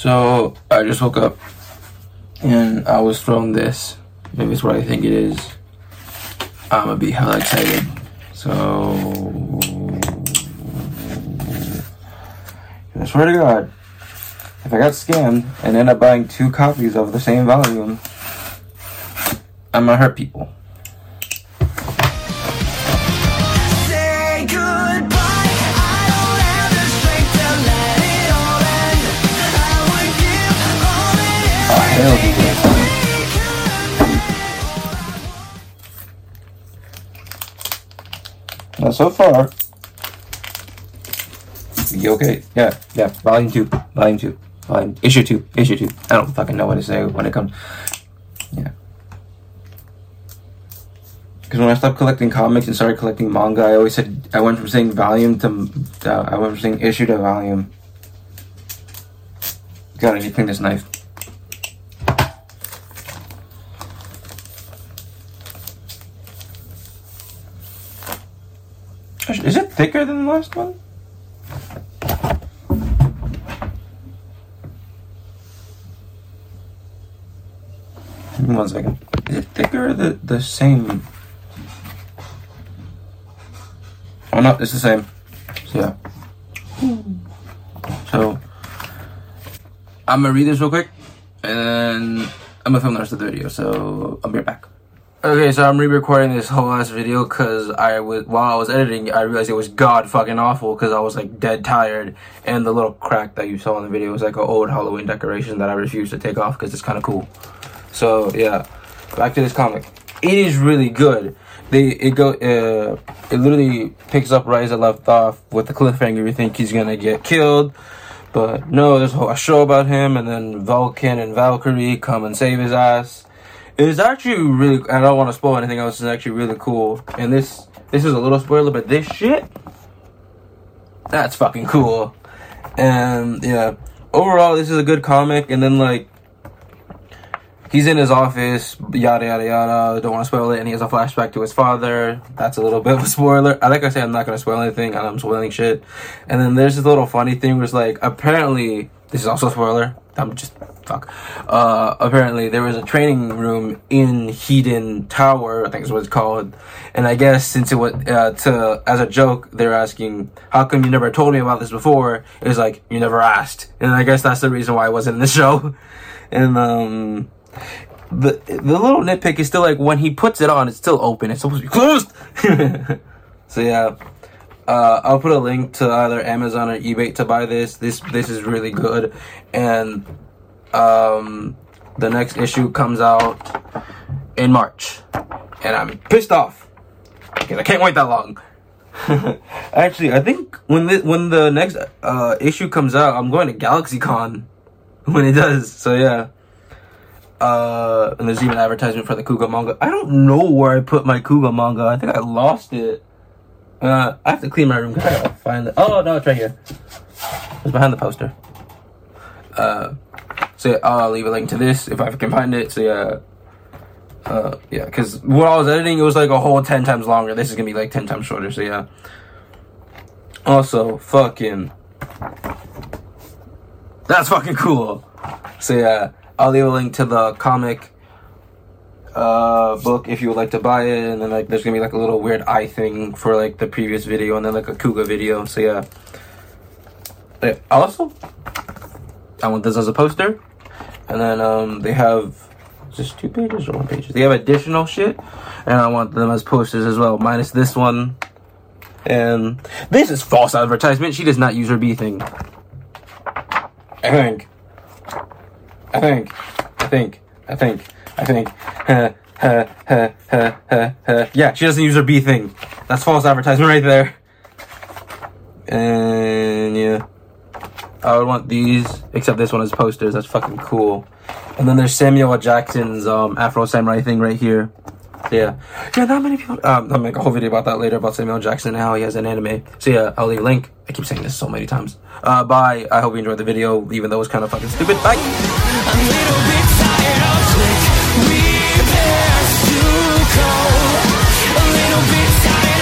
So I just woke up and I was thrown this. Maybe it's what I think it is. I'm gonna be hella excited. So I swear to God, if I got scammed and end up buying two copies of the same volume, I'm gonna hurt people. And hell yeah. Now, so far, you okay? Yeah, yeah. Volume two, volume two, volume issue two, issue two. I don't fucking know what to say when it comes. Yeah. Because when I stopped collecting comics and started collecting manga, I always said I went from saying volume to uh, I went from saying issue to volume. God, I need to clean this knife. Is it thicker than the last one? One second. Is it thicker or the, the same? Oh no, it's the same. So yeah. So I'm gonna read this real quick and I'm gonna film the rest of the video, so I'll be right back. Okay, so I'm re-recording this whole ass video because I was while I was editing, I realized it was god fucking awful because I was like dead tired, and the little crack that you saw in the video was like an old Halloween decoration that I refused to take off because it's kind of cool. So yeah, back to this comic. It is really good. They it go uh, it literally picks up right as it left off with the cliffhanger. You think he's gonna get killed, but no. There's a whole a show about him, and then Vulcan and Valkyrie come and save his ass. It's actually really. I don't want to spoil anything else. It's actually really cool. And this this is a little spoiler, but this shit, that's fucking cool. And yeah, overall, this is a good comic. And then like, he's in his office, yada yada yada. Don't want to spoil it. And he has a flashback to his father. That's a little bit of a spoiler. I like I said, I'm not gonna spoil anything, and I'm spoiling shit. And then there's this little funny thing where it's like, apparently, this is also a spoiler. I'm just fuck. Uh, apparently, there was a training room in Hedon Tower. I think is what it's called. And I guess since it was uh, to as a joke, they're asking, "How come you never told me about this before?" It was like you never asked, and I guess that's the reason why I wasn't in the show. And um, the the little nitpick is still like when he puts it on, it's still open. It's supposed to be closed. so yeah. Uh, I'll put a link to either Amazon or eBay to buy this. This this is really good, and um, the next issue comes out in March, and I'm pissed off because I can't wait that long. Actually, I think when the when the next uh, issue comes out, I'm going to GalaxyCon when it does. So yeah. Uh, and there's even advertisement for the Kuga manga. I don't know where I put my Kuga manga. I think I lost it. Uh, I have to clean my room because I gotta find it. Oh no, it's right here. It's behind the poster. Uh, so yeah, I'll leave a link to this if I can find it. So yeah, uh, yeah, because when I was editing, it was like a whole ten times longer. This is gonna be like ten times shorter. So yeah. Also, fucking, that's fucking cool. So yeah, I'll leave a link to the comic uh book if you would like to buy it and then like there's gonna be like a little weird eye thing for like the previous video and then like a Kuga video so yeah. Yeah, also I want this as a poster and then um they have just two pages or one page? They have additional shit and I want them as posters as well minus this one and this is false advertisement. She does not use her B thing. I think. I think. I think. I think I think. Yeah, she doesn't use her B thing. That's false advertisement right there. And yeah. I would want these, except this one is posters. That's fucking cool. And then there's Samuel Jackson's um, Afro Samurai thing right here. Yeah. Yeah, not many people. Um, I'll make a whole video about that later about Samuel Jackson and how he has an anime. So yeah, I'll leave a link. I keep saying this so many times. Uh, bye. I hope you enjoyed the video, even though it's kind of fucking stupid. Bye. I'm a little bit tired of quick repairs to go. A little bit tired